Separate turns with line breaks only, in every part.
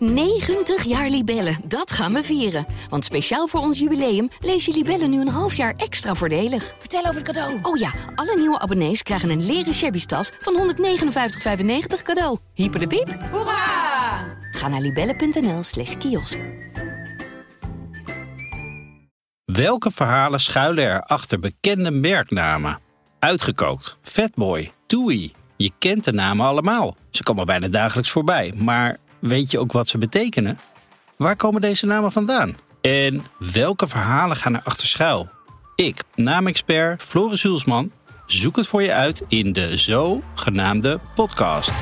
90 jaar Libellen, dat gaan we vieren. Want speciaal voor ons jubileum lees je Libellen nu een half jaar extra voordelig.
Vertel over het cadeau.
Oh ja, alle nieuwe abonnees krijgen een leren shabby tas van 159,95 cadeau. Hyper de piep.
Hoera!
Ga naar libellen.nl slash kiosk.
Welke verhalen schuilen er achter bekende merknamen? Uitgekookt, Fatboy, Toei. Je kent de namen allemaal. Ze komen bijna dagelijks voorbij. Maar weet je ook wat ze betekenen? Waar komen deze namen vandaan? En welke verhalen gaan er achter schuil? Ik, naamexpert Floris Hulsman, zoek het voor je uit in de zogenaamde podcast.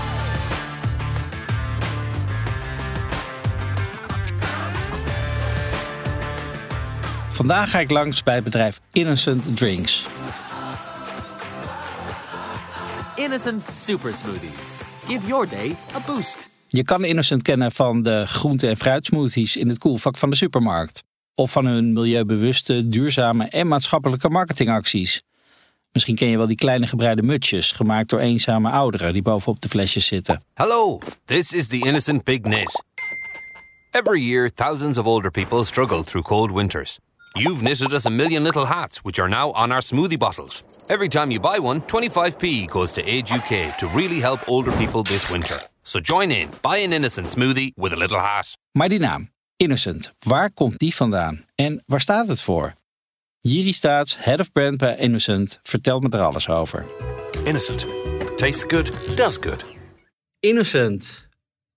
Vandaag ga ik langs bij het bedrijf Innocent Drinks.
Innocent Super Smoothies. Give your day a boost.
Je kan Innocent kennen van de groente- en fruitsmoothies in het koelvak van de supermarkt. Of van hun milieubewuste, duurzame en maatschappelijke marketingacties. Misschien ken je wel die kleine gebreide mutsjes, gemaakt door eenzame ouderen die bovenop de flesjes zitten.
Hello, this is the innocent big knit. Every year, thousands of older people struggle through cold winters. You've knitted us a million little hats, which are now on our smoothie bottles. Every time you buy one, 25p goes to Age UK to really help older people this winter. So join in, buy an innocent smoothie with a little hat.
Maar die naam, Innocent, waar komt die vandaan? En waar staat het voor? Jiri Staats, head of brand bij Innocent, vertelt me er alles over.
Innocent. Tastes good, does good.
Innocent,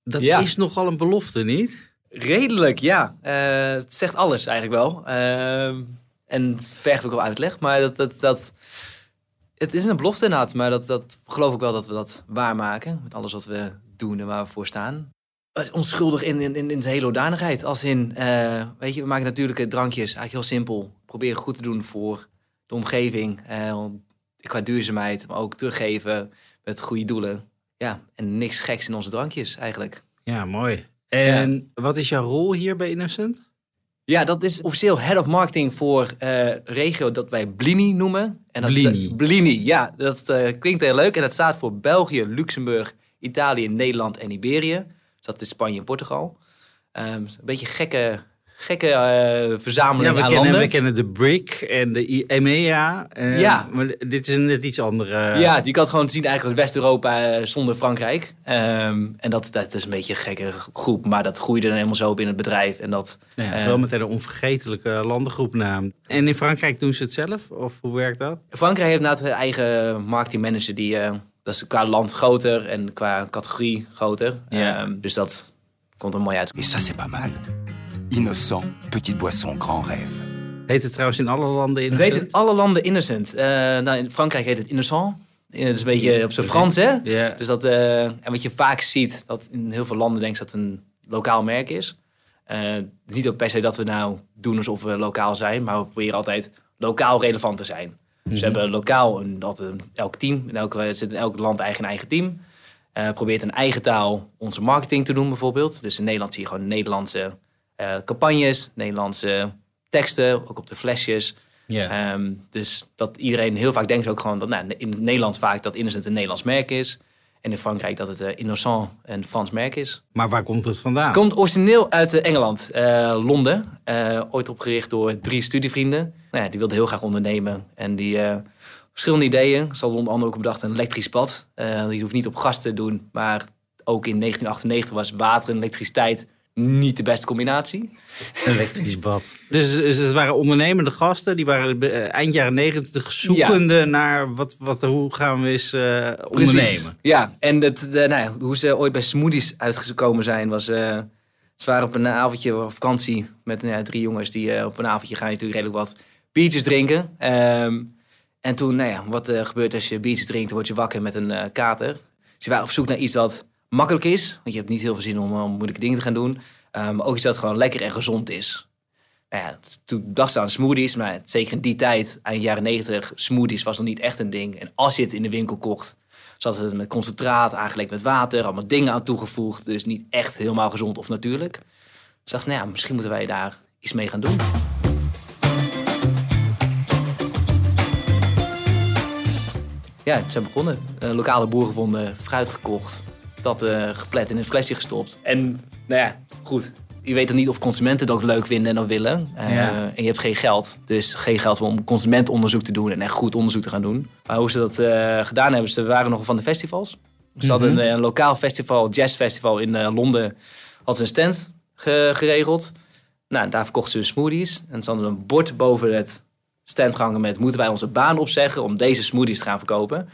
dat
Ja.
is nogal een belofte, niet?
Redelijk, ja. Eh, het zegt alles eigenlijk wel. Ehm, en het vergt ook wel uitleg. Maar dat, dat, dat, het is een belofte inderdaad. Maar dat, dat geloof ik wel dat we dat waarmaken. Met alles wat we doen en waar we voor staan. Het is onschuldig in, in, in, zijn hele hoedanigheid. Als in, eh, weet je, we maken natuurlijke drankjes. Eigenlijk heel simpel. Proberen goed te doen voor de omgeving. eh, qua duurzaamheid. Maar ook teruggeven met goede doelen. Ja, en niks geks in onze drankjes eigenlijk.
Ja, mooi. En wat is jouw rol hier bij Innocent?
Ja, dat is officieel head of marketing voor eh regio dat wij Blini noemen. En dat is, eh,
Blini.
Blini, ja. Dat eh, klinkt heel leuk. En dat staat voor België, Luxemburg, Italië, Nederland en Iberië. Dus dat is Spanje en Portugal. Ehm, een beetje gekke, gekke eh, verzameling
Ja, we
aan
kennen,
landen.
we kennen de BRIC en de EMEA. eh,
Ja.
Maar dit is een net iets andere.
Ja, je kan het gewoon zien eigenlijk als West-Europa eh, zonder Frankrijk. Ehm, en dat, dat is een beetje een gekke groep. Maar dat groeide dan helemaal zo op in het bedrijf. En dat,
Ja, het is wel meteen een onvergetelijke landengroepnaam. En in Frankrijk doen ze het zelf? Of hoe werkt dat?
Frankrijk heeft inderdaad een eigen marketingmanager die, eh, dat is qua land groter en qua categorie groter.
Ja.
Ehm, dus dat komt er mooi uit.
Ça, c'est pas mal. Innocent, petite boisson, grand rêve.
Heet het trouwens in alle landen
Het
Innocent?
heet in alle landen Innocent. Eh, nou, in Frankrijk heet het Innocent. Eh, Dat is een beetje op zijn Frans, hè?
Ja.
Dus dat, eh, en wat je vaak ziet, dat in heel veel landen denk ik dat het een lokaal merk is. Eh, niet ook per se dat we nou doen alsof we lokaal zijn, maar we proberen altijd lokaal relevant te zijn. Dus we hebben lokaal een, dat een, elk team, in elk, zit in elk land eigen eigen team. Eh probeert een eigen taal onze marketing te doen bijvoorbeeld. Dus in Nederland zie je gewoon Nederlandse eh, campagnes, Nederlandse teksten, ook op de flesjes. Ehm, dus dat iedereen heel vaak denkt ook gewoon dat nou, in Nederland vaak dat Innocent een Nederlands merk is. En in Frankrijk dat het eh, Innocent een Frans merk is.
Maar waar komt het vandaan?
Komt origineel uit eh, Engeland, Londen. Ooit opgericht door drie studievrienden. Nou ja, die wilden heel graag ondernemen. En die verschillende ideeën. Ze hadden onder andere ook bedacht een elektrisch. Eh, die hoeft niet op gas te doen. Maar ook in 1998 was water en elektriciteit niet de beste combinatie.
Elektrisch bad. Dus, dus het waren ondernemende gasten. Die waren eh, eind jaren negentig zoekende naar wat, wat, hoe gaan we eens eh, ondernemen.
Ja, en het, eh, nou ja, hoe ze ooit bij smoothies uitgekomen zijn was... eh, ze waren op een avondje op vakantie met nou ja, drie jongens... die eh, op een avondje gaan natuurlijk redelijk wat biertjes drinken. Ehm, en toen, nou ja, wat gebeurt als je biertjes drinkt... dan word je wakker met een kater. Ze waren op zoek naar iets dat makkelijk is. Want je hebt niet heel veel zin om, om moeilijke dingen te gaan doen. Maar ook iets dat gewoon lekker en gezond is. Nou ja, toen dacht ze aan smoothies, maar zeker in die tijd, eind jaren 90, smoothies was nog niet echt een ding. En als je het in de winkel kocht, zat het met concentraat, aangelekt met water, allemaal dingen aan toegevoegd. Dus niet echt helemaal gezond of natuurlijk. Dus dacht ze, nou ja, misschien moeten wij daar iets mee gaan doen. Ja, ze zijn begonnen. Lokale boer gevonden, fruit gekocht, dat eh, geplet in een flesje gestopt. En nou ja, goed, je weet dan niet of consumenten het ook leuk vinden en dan willen. Eh,
Ja.
En je hebt geen geld. Dus geen geld om consumentenonderzoek te doen en echt goed onderzoek te gaan doen. Maar hoe ze dat eh, gedaan hebben, ze waren nog van de festivals. Ze hadden een, een lokaal festival, jazzfestival in Londen, had ze een stand ge- geregeld. Nou, daar verkochten ze smoothies. En ze hadden een bord boven het stand gehangen met... moeten wij onze baan opzeggen om deze smoothies te gaan verkopen?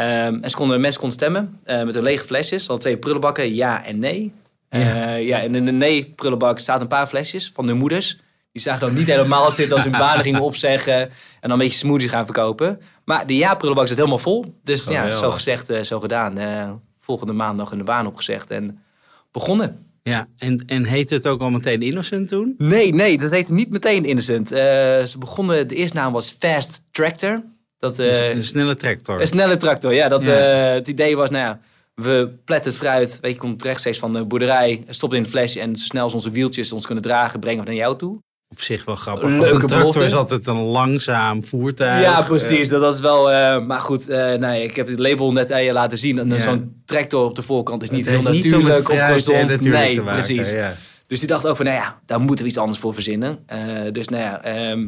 Ehm, en ze konden, mensen konden stemmen eh, met hun lege flesjes. Ze hadden twee prullenbakken, ja en nee.
Ja.
Ja. ja, en in de nee-prullenbak staat een paar flesjes van hun moeders. Die zagen dan niet helemaal zitten als hun banen gingen opzeggen... en dan een beetje smoothies gaan verkopen. Maar de ja-prullenbak zit helemaal vol. Dus ja, zo gezegd, eh, zo gedaan. Eh, volgende maand nog in de baan opgezegd en begonnen.
Ja, en, en heette het ook al meteen Innocent toen?
Nee, nee, dat heette niet meteen Innocent. Eh, ze begonnen, de eerste naam was Fast Tractor. Dat, eh,
een snelle tractor.
een snelle tractor, ja. Dat,
Ja.
eh, het idee was, nou ja, we pletten het fruit. Weet je, komt rechtstreeks van de boerderij, stopt in het flesje... en zo snel als onze wieltjes ons kunnen dragen, brengen we naar jou toe.
Op zich wel grappig.
Een leuke
een tractor is altijd een langzaam voertuig.
ja, precies. Dat, dat is wel... eh, maar goed, eh, nee, ik heb het label net aan je laten zien. En. Zo'n tractor op de voorkant is niet heel
heeft niet
natuurlijk
natuurlijk
Nee,
te maken,
precies.
Ja.
Dus die dacht ook van, nou ja, daar moeten we iets anders voor verzinnen. Eh, dus nou ja, ehm,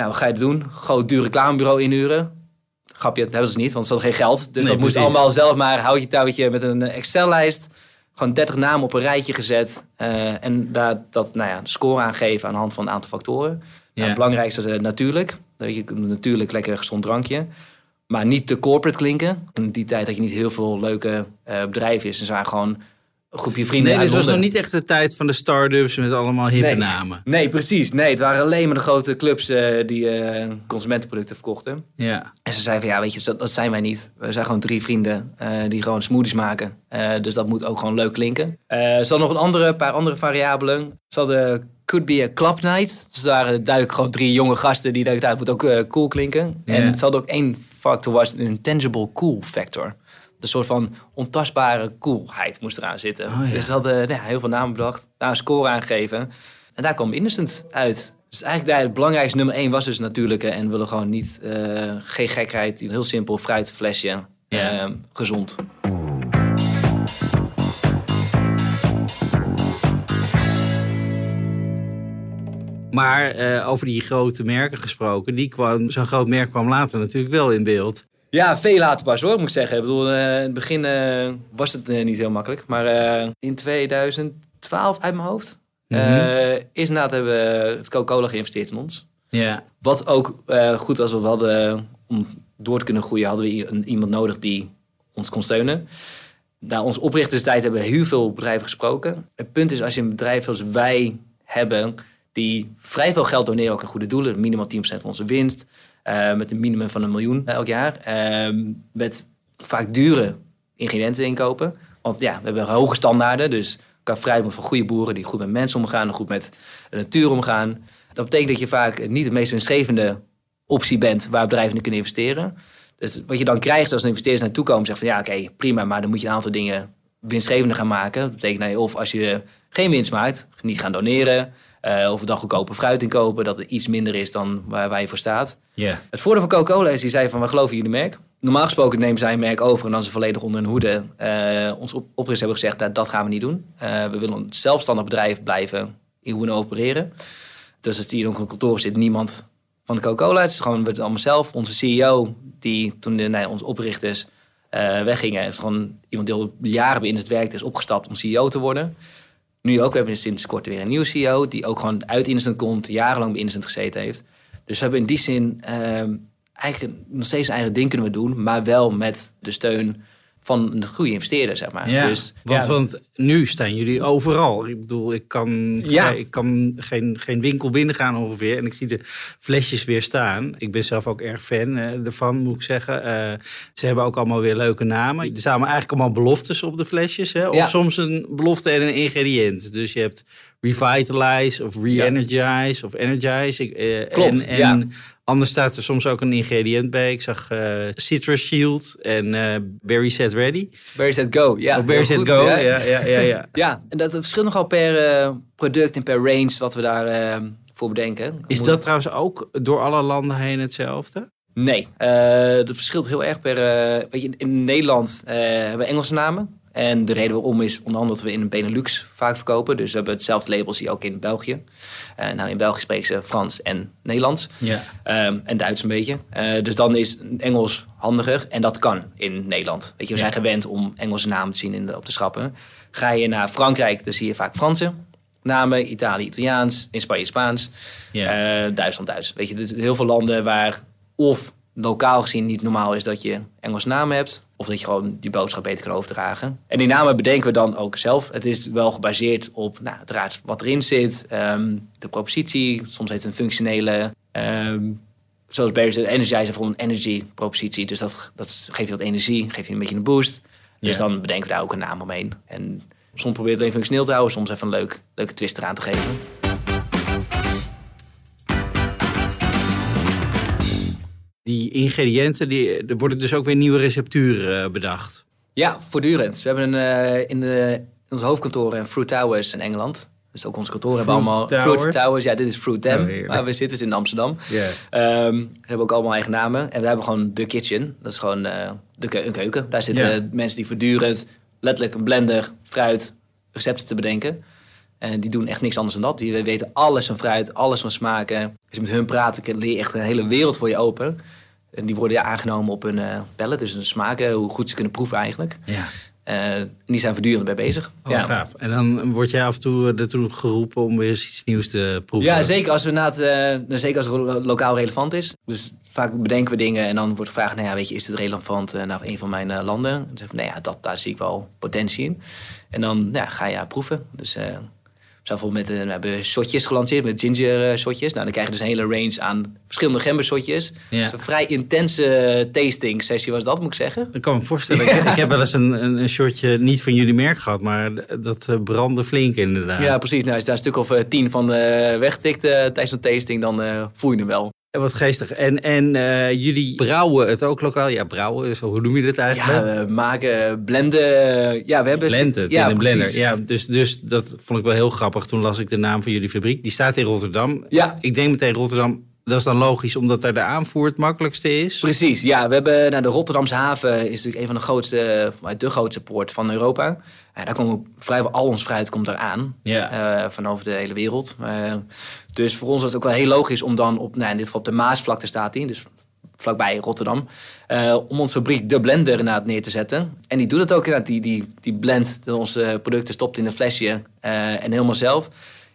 nou, wat ga je doen? Groot duur reclamebureau inhuren. Grapje, dat hebben ze niet, want ze hadden geen geld. Dus
Nee,
dat moest
precies.
allemaal zelf maar houtje touwtje met een eh, Excel-lijst. Gewoon 30 namen op een rijtje gezet. eh, en daar dat, nou ja, score aangeven aan de hand van een aantal factoren. Nou,
Ja.
het belangrijkste is eh, natuurlijk. Dat je natuurlijk lekker gezond drankje. Maar niet te corporate klinken. In die tijd had je niet heel veel leuke bedrijven. is. En ze waren gewoon groepje vrienden
Nee, dit was nog niet echt de tijd van de start-ups met allemaal hippe
Nee.
namen.
Nee, precies. Nee, het waren alleen maar de grote clubs eh, die eh, consumentenproducten verkochten.
Ja.
En ze zeiden van, ja, weet je, dat, dat zijn wij niet. We zijn gewoon drie vrienden eh, die gewoon smoothies maken. Dus dat moet ook gewoon leuk klinken. Ze hadden nog een andere, paar andere variabelen. Ze hadden Could Be a Club Night. Dus waren duidelijk gewoon drie jonge gasten die dachten, dat moet ook cool klinken.
Ja.
En ze hadden ook één factor, was een intangible cool factor. Een soort van ontastbare coolheid moest eraan zitten.
Oh, ja.
Dus ze hadden nou heel veel namen bedacht. Daar een score aangegeven. En daar kwam Innocent uit. Dus eigenlijk daar het belangrijkste nummer één was dus natuurlijke. En we willen gewoon niet, eh, geen gekheid. Heel simpel, fruitflesje.
Ja.
eh, gezond.
Maar eh, over die grote merken gesproken, die kwam, zo'n groot merk kwam later natuurlijk wel in beeld.
Ja, veel later pas hoor, moet ik zeggen. Ik bedoel, eh, in het begin eh, was het eh, niet heel makkelijk. Maar in 2012 uit mijn hoofd... eh, is inderdaad hebben we het Coca-Cola geïnvesteerd in ons.
Ja.
Wat ook goed was, we hadden, om door te kunnen groeien, hadden we een- iemand nodig die ons kon steunen. Na onze oprichterstijd hebben we heel veel bedrijven gesproken. Het punt is, als je een bedrijf zoals wij hebben, die vrij veel geld doneren ook aan goede doelen, minimaal 10% van onze winst, met een minimum van een miljoen elk jaar, eh, met vaak dure ingrediënten inkopen. Want ja, we hebben hoge standaarden, dus qua fruit moet van goede boeren die goed met mensen omgaan en goed met de natuur omgaan. Dat betekent dat je vaak niet de meest winstgevende optie bent waar bedrijven in kunnen investeren. Dus wat je dan krijgt als investeerders naartoe komen, zeggen van ja, oké, prima, maar dan moet je een aantal dingen winstgevender gaan maken. Dat betekent nou, of als je geen winst maakt, niet gaan doneren, eh, of dan goedkope fruit inkopen, dat het iets minder is dan waar, waar je voor staat. Het voordeel van Coca-Cola is, die zei van, we geloven in jullie merk. Normaal gesproken nemen zij een merk over en dan ze volledig onder hun hoede. Eh ons op, oprichters hebben gezegd, nou, dat gaan we niet doen. Eh, we willen een zelfstandig bedrijf blijven in hoe we opereren. Dus als hier ook een kantoor zit, niemand van de Coca-Cola. Het is gewoon we het allemaal zelf. Onze CEO, die toen de, nee, onze oprichters weggingen, heeft gewoon iemand die al jaren bij Innocent werkt, is opgestapt om CEO te worden. Nu ook, we hebben sinds kort weer een nieuwe CEO, die ook gewoon uit Innocent komt, jarenlang bij Innocent gezeten heeft. Dus we hebben in die zin ehm, eigenlijk nog steeds eigen ding kunnen we doen, maar wel met de steun van een goede investeerder, zeg maar.
Ja,
dus,
want,
ja,
want nu staan jullie overal. Ik bedoel, ik kan,
Ja.
ik kan geen, geen winkel binnengaan ongeveer. En ik zie de flesjes weer staan. Ik ben zelf ook erg fan eh, ervan, moet ik zeggen. Eh, ze hebben ook allemaal weer leuke namen. Er staan eigenlijk allemaal beloftes op de flesjes. Hè? Of soms een belofte en een ingrediënt. Dus je hebt revitalize of re-energize of energize. Ik, eh,
Klopt,
En,
ja.
en anders staat er soms ook een ingrediënt bij. Ik zag eh, Citrus Shield en eh Berry Set Ready.
Where Set Go? Ja,
Of
heel
Set
goed,
Go.
ja.
Ja, ja, ja. ja.
Ja, en dat verschilt nogal per product en per range wat we daar eh, voor bedenken.
Is
Moet-
dat trouwens ook door alle landen heen hetzelfde?
Nee, dat verschilt heel erg per... weet je, in Nederland hebben we Engelse namen. En de reden waarom is onder andere dat we in Benelux vaak verkopen. Dus we hebben hetzelfde label zie je ook in België. Eh, nou, in België spreken ze Frans en Nederlands.
Ja.
Ehm, en Duits een beetje. Eh, dus dan is Engels handiger. En dat kan in Nederland. Weet je, we zijn gewend om Engelse namen te zien in de, op de schappen. Ga je naar Frankrijk, dan zie je vaak Franse namen. Italië, Italiaans. In Spanje, Spaans.
Ja.
Eh, Duitsland, Duits. Weet je, er zijn heel veel landen waar of lokaal gezien niet normaal is dat je Engelse namen hebt. Of dat je gewoon die boodschap beter kan overdragen. En die namen bedenken we dan ook zelf. Het is wel gebaseerd op nou, uiteraard wat erin zit. ehm, de propositie. Soms heeft het een functionele... ehm, zoals Barry zegt, Energizer bijvoorbeeld een energy propositie. Dus dat, dat geeft je wat energie, geeft je een beetje een boost. Dus dan bedenken we daar ook een naam omheen. En soms probeer je het alleen functioneel te houden. Soms even een leuk, leuke twist eraan te geven.
Die ingrediënten, die, er worden dus ook weer nieuwe recepturen eh, bedacht.
Ja, voortdurend. We hebben een, eh, in, de, in ons hoofdkantoor in Fruit Towers in Engeland. Dus ook ons kantoor hebben allemaal
Tower?
Fruit Towers. Ja, dit is Fruit Dam,
Oh, heerlijk.
waar we zitten, is in Amsterdam.
Ja.
Ehm, we hebben ook allemaal eigen namen. En we hebben gewoon de kitchen. Dat is gewoon eh, de een keuken. Daar zitten mensen die voortdurend letterlijk een blender, fruit, recepten te bedenken. En die doen echt niks anders dan dat. Die weten alles van fruit, alles van smaken. Als je met hun praat, dan leer je echt een hele wereld voor je open. En die worden ja, aangenomen op hun eh bellen, dus hun smaken, hoe goed ze kunnen proeven eigenlijk.
Ja.
Eh, en die zijn voortdurend bij bezig.
Oh, gaaf. En dan word jij af en toe ertoe geroepen om weer eens iets nieuws te proeven.
Ja, zeker als, we na het, eh, zeker als het lo- lokaal relevant is. Dus vaak bedenken we dingen en dan wordt gevraagd... Nou ja, weet je, is dit relevant eh, naar een van mijn eh, landen? Dan we, nou ja, dat, daar zie ik wel potentie in. En dan ja, ga je proeven. Dus eh, we, zijn bijvoorbeeld met, eh, we hebben shotjes gelanceerd met ginger eh, shotjes. Nou, dan krijg je dus een hele range aan verschillende gember shotjes.
Ja.
Dus een vrij intense tasting sessie was dat, moet ik zeggen.
Ik kan me voorstellen. Ik, ik heb wel eens een, een, een shotje niet van jullie merk gehad, maar dat eh, brandde flink inderdaad.
Ja, precies. Nou, als je daar een stuk of eh, tien van eh, wegtikt eh, tijdens een tasting, dan eh, voel je hem wel.
En wat geestig. En, en eh, jullie brouwen het ook lokaal? Ja, brouwen, zo, hoe noem je dat eigenlijk?
Ja, we maken blenden. Ja, we hebben...
Blenden het
ja,
in een blender.
precies.
Ja, dus, dus dat vond ik wel heel grappig. Toen las ik de naam van jullie fabriek. Die staat in Rotterdam.
Ja.
Ik denk meteen Rotterdam. Dat is dan logisch, omdat daar de aanvoer het makkelijkste is.
Precies, ja. We hebben, nou, de Rotterdamse haven is natuurlijk een van de grootste, maar de grootste poort van Europa. Ja, daar komen vrijwel al ons fruit komt daar aan.
Ja.
eh, van over de hele wereld. Eh, dus voor ons was het ook wel heel logisch om dan op, nou, in dit geval op de Maasvlakte staat hij, dus vlakbij Rotterdam, eh, om onze fabriek de blender inderdaad neer te zetten. En die doet het ook inderdaad, die, die, die blendt onze producten, stopt in een flesje eh, en helemaal zelf.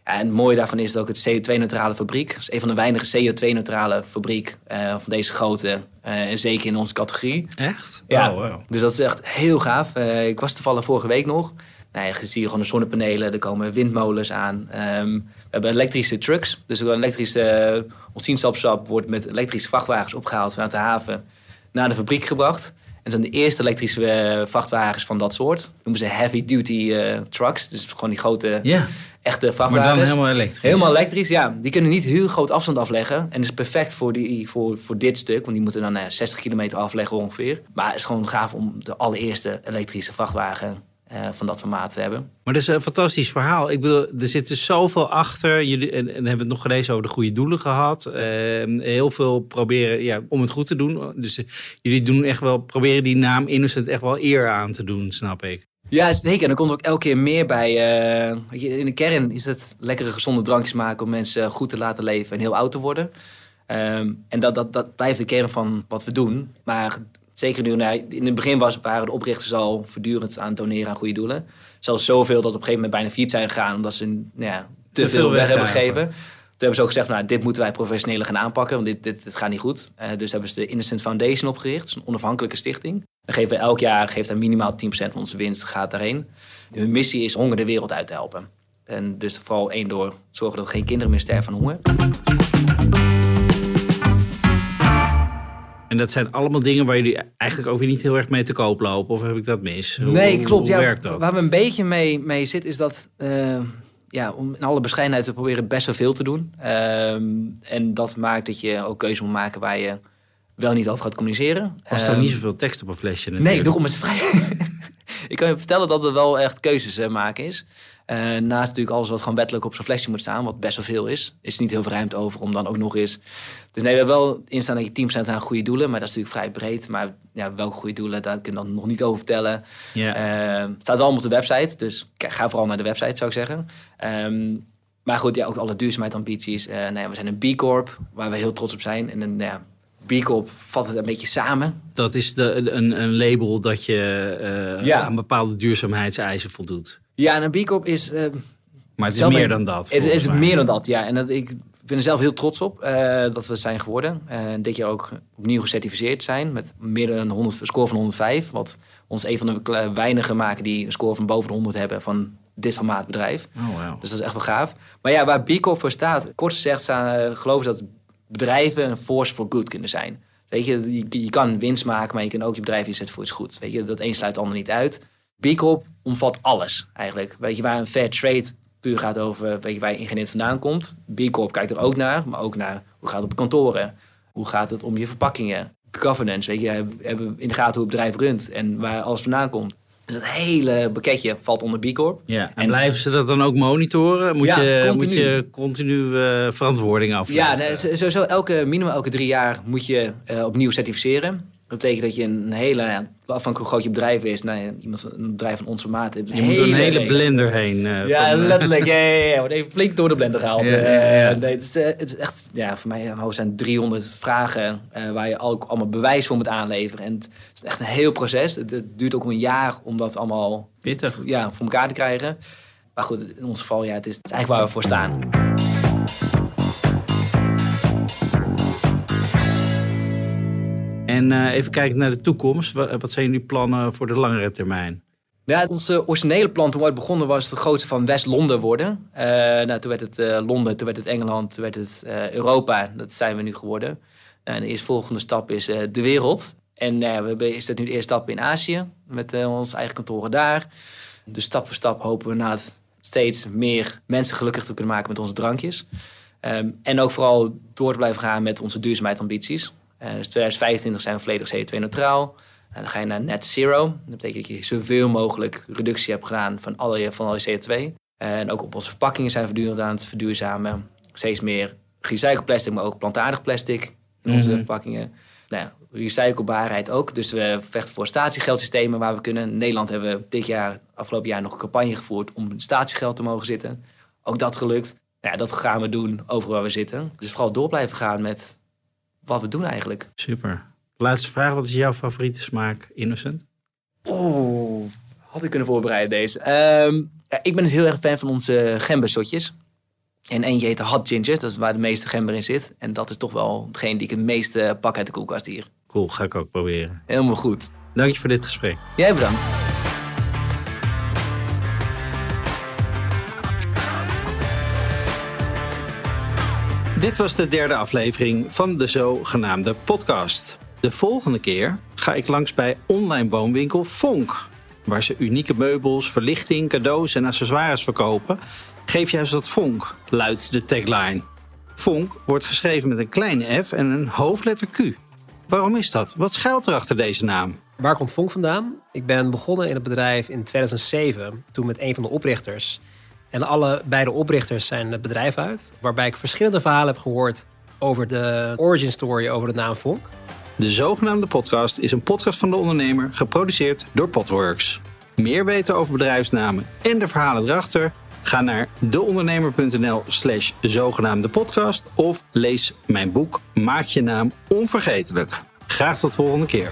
En het mooie daarvan is ook het CO2-neutrale fabriek. Het is een van de weinige CO2-neutrale fabriek eh, van deze grootte. eh, en zeker in onze categorie.
Echt?
Ja,
Oh, wow.
dus dat is echt heel gaaf. Eh, ik was toevallig vorige week nog. Nou, je ziet gewoon de zonnepanelen, er komen windmolens aan. Ehm, we hebben elektrische trucks. Dus een elektrische uh, wordt met elektrische vrachtwagens opgehaald vanuit de haven naar de fabriek gebracht. En zijn de eerste elektrische eh, vrachtwagens van dat soort. noemen ze heavy duty eh, trucks. Dus gewoon die grote,
Ja,
echte
maar
vrachtwagens.
dan helemaal elektrisch.
Helemaal elektrisch, ja. Die kunnen niet heel groot afstand afleggen. En is perfect voor, die, voor, voor dit stuk. Want die moeten dan nou ja, 60 kilometer afleggen ongeveer. Maar het is gewoon gaaf om de allereerste elektrische vrachtwagen eh, van dat formaat te hebben.
Maar dat is een fantastisch verhaal. Ik bedoel, er zit dus zoveel achter. Jullie, en, en hebben we het nog gelezen over de goede doelen gehad. Ehm, heel veel proberen ja, om het goed te doen. Dus eh, jullie doen echt wel, proberen die naam Innocent echt wel eer aan te doen, snap ik.
Ja, zeker. En er komt ook elke keer meer bij. eh, weet je, in de kern is het lekkere, gezonde drankjes maken om mensen goed te laten leven en heel oud te worden. Ehm, en dat, dat, dat blijft de kern van wat we doen. Maar zeker nu, nou, in het begin was, waren de oprichters al voortdurend aan het doneren aan goede doelen. Zelfs zoveel dat op een gegeven moment bijna failliet zijn gegaan omdat ze nou ja, te,
Te
veel weg hebben gegeven. Toen hebben ze ook gezegd, nou, dit moeten wij professioneler gaan aanpakken, want dit, dit, dit gaat niet goed. Eh, dus hebben ze de Innocent Foundation opgericht, dat is een onafhankelijke stichting. Dan geven we elk jaar geeft daar minimaal 10% van onze winst gaat daarheen. Hun missie is honger de wereld uit te helpen. En dus vooral één door zorgen dat geen kinderen meer sterven van honger.
En dat zijn allemaal dingen waar jullie eigenlijk ook weer niet heel erg mee te koop lopen. Of heb ik dat mis? Hoe-
Nee, klopt.
Hoe
ja,
werkt dat?
Waar we een beetje mee, mee zitten is dat... eh, ja, om in alle bescheidenheid, we proberen best wel veel te doen. Ehm, en dat maakt dat je ook keuze moet maken waar je wel niet over gaat communiceren.
Was er
Ehm,
niet zoveel tekst op een flesje natuurlijk.
Nee, daarom is het vrij. ik kan je vertellen dat het wel echt keuzes eh, maken is. Eh, naast natuurlijk alles wat gewoon wettelijk op zo'n flesje moet staan, wat best wel veel is, is er niet heel veel ruimte over om dan ook nog eens. Dus nee, we hebben wel instaan dat je 10% aan goede doelen, maar dat is natuurlijk vrij breed. Maar ja, welke goede doelen, daar kunnen we dan nog niet over vertellen. Eh, het staat wel allemaal op de website, dus ga vooral naar de website, zou ik zeggen. Ehm, maar goed, ja, ook alle duurzaamheidsambities. Eh nou ja, we zijn een B Corp, waar we heel trots op zijn. En een nou ja, B Corp vat het een beetje samen.
Dat is de, een, een label dat je
Ja.
aan bepaalde duurzaamheidseisen voldoet.
Ja, en een B Corp is... eh,
Maar het is
Zelf
meer dan dat.
Het is,
mij.
meer dan dat, ja. En dat, ik ben er zelf heel trots op eh, dat we zijn geworden. Dit jaar ook opnieuw gecertificeerd zijn met meer dan een 100, een score van 105. Wat ons een van de weinigen maken die een score van boven de 100 hebben van dit formaat bedrijf.
Oh, wow.
Dus dat is echt wel gaaf. Maar ja, waar B Corp voor staat, kort gezegd staan, geloven ze dat bedrijven een force for good kunnen zijn. Weet je, je, kan winst maken, maar je kan ook je bedrijf inzetten voor iets goed. Weet je, dat een sluit het ander niet uit. B Corp omvat alles eigenlijk. Weet je, waar een fair trade puur gaat over weet je, waar je ingrediënt vandaan komt. B Corp kijkt er ook naar, maar ook naar hoe gaat het op kantoren? Hoe gaat het om je verpakkingen? Governance, weet je, hebben in de gaten hoe het bedrijf runt en waar alles vandaan komt. Dus dat hele pakketje valt onder B Corp.
Ja, en,
En-
blijven ze dat dan ook monitoren? Moet,
Ja,
je,
continu.
moet je continu eh, verantwoording afleggen?
Ja, nee, sowieso elke, minimaal elke drie jaar moet je eh, opnieuw certificeren. Dat betekent dat je een hele, afhankelijk hoe groot je bedrijf is, nou, ja, iemand een bedrijf van onze maat.
je moet door een hele blender heen. eh,
Ja,
van, eh,
letterlijk. Ja, ja, ja. Wordt even flink door de blender gehaald.
Ja, ja,
Eh,
ja.
nee, het, is, het is echt, ja, voor mij hoofd zijn 300 vragen waar je ook allemaal bewijs voor moet aanleveren. En het is echt een heel proces. Het, het duurt ook een jaar om dat allemaal
Pittig.
ja, voor elkaar te krijgen. Maar goed, in ons geval, ja, het is, het is eigenlijk waar we voor staan.
En eh, even kijken naar de toekomst. Wa- Wat zijn jullie plannen voor de langere termijn?
Ja, onze originele plan toen we ooit begonnen was de grootste van West-Londen worden. Nou, toen werd het eh, Londen, toen werd het Engeland, toen werd het Europa. Dat zijn we nu geworden. En de eerstvolgende stap is de wereld. En eh, we dat nu de eerste stap in Azië, met onze eigen kantoren daar. Dus stap voor stap hopen we na het steeds meer mensen gelukkig te kunnen maken met onze drankjes. Ehm, en ook vooral door te blijven gaan met onze duurzaamheidsambities. Eh dus 2025 zijn we volledig CO2-neutraal. En dan ga je naar net zero. Dat betekent dat je zoveel mogelijk reductie hebt gedaan van alle, je- van alle CO2. En ook op onze verpakkingen zijn we voortdurend aan het verduurzamen. Steeds meer gerecycled plastic, maar ook plantaardig plastic in onze
Mhm.
verpakkingen. Nou ja, recyclebaarheid ook. Dus we vechten voor statiegeldsystemen waar we kunnen. In Nederland hebben we dit jaar, afgelopen jaar, nog een campagne gevoerd om in statiegeld te mogen zitten. Ook dat gelukt. Nou ja, dat gaan we doen overal waar we zitten. Dus vooral door blijven gaan met wat we doen eigenlijk.
Super. Laatste vraag. Wat is jouw favoriete smaak, Innocent?
Oeh, had ik kunnen voorbereiden deze. Ehm, ja, ik ben dus heel erg fan van onze gembershotjes. En eentje heet de Hot Ginger, dat is waar de meeste gember in zit. En dat is toch wel hetgeen die ik het meeste pak uit de koelkast hier.
Cool, ga ik ook proberen.
Helemaal goed.
Dank je voor dit gesprek.
Jij bedankt.
Dit was de derde aflevering van de zogenaamde podcast. De volgende keer ga ik langs bij online woonwinkel Vonk. Waar ze unieke meubels, verlichting, cadeaus en accessoires verkopen. Geef juist dat Vonk, luidt de tagline. Vonk wordt geschreven met een kleine f en een hoofdletter Q. Waarom is dat? Wat schuilt er achter deze naam?
Waar komt Vonk vandaan? Ik ben begonnen in het bedrijf in 2007, toen met een van de oprichters. En alle beide oprichters zijn het bedrijf uit. Waarbij ik verschillende verhalen heb gehoord over de origin story over de naam Vonk.
De zogenaamde podcast is een podcast van de ondernemer, geproduceerd door Potworks. Meer weten over bedrijfsnamen en de verhalen erachter? Ga naar deondernemer.nl slash zogenaamde podcast of lees mijn boek Maak je naam onvergetelijk. Graag tot volgende keer.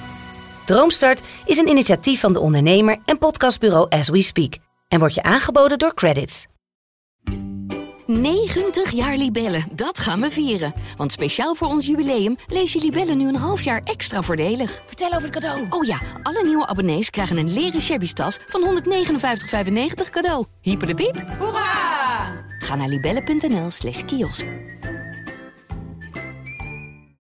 Droomstart is een initiatief van de ondernemer en podcastbureau As We Speak en wordt je aangeboden door Credits.
90 jaar Libellen, dat gaan we vieren. Want speciaal voor ons jubileum lees je Libellen nu een half jaar extra voordelig.
Vertel over het cadeau.
Oh ja, alle nieuwe abonnees krijgen een leren shabby tas van 159,95 cadeau. Hyper de piep.
Hoera!
Ga naar libellen.nl slash kiosk.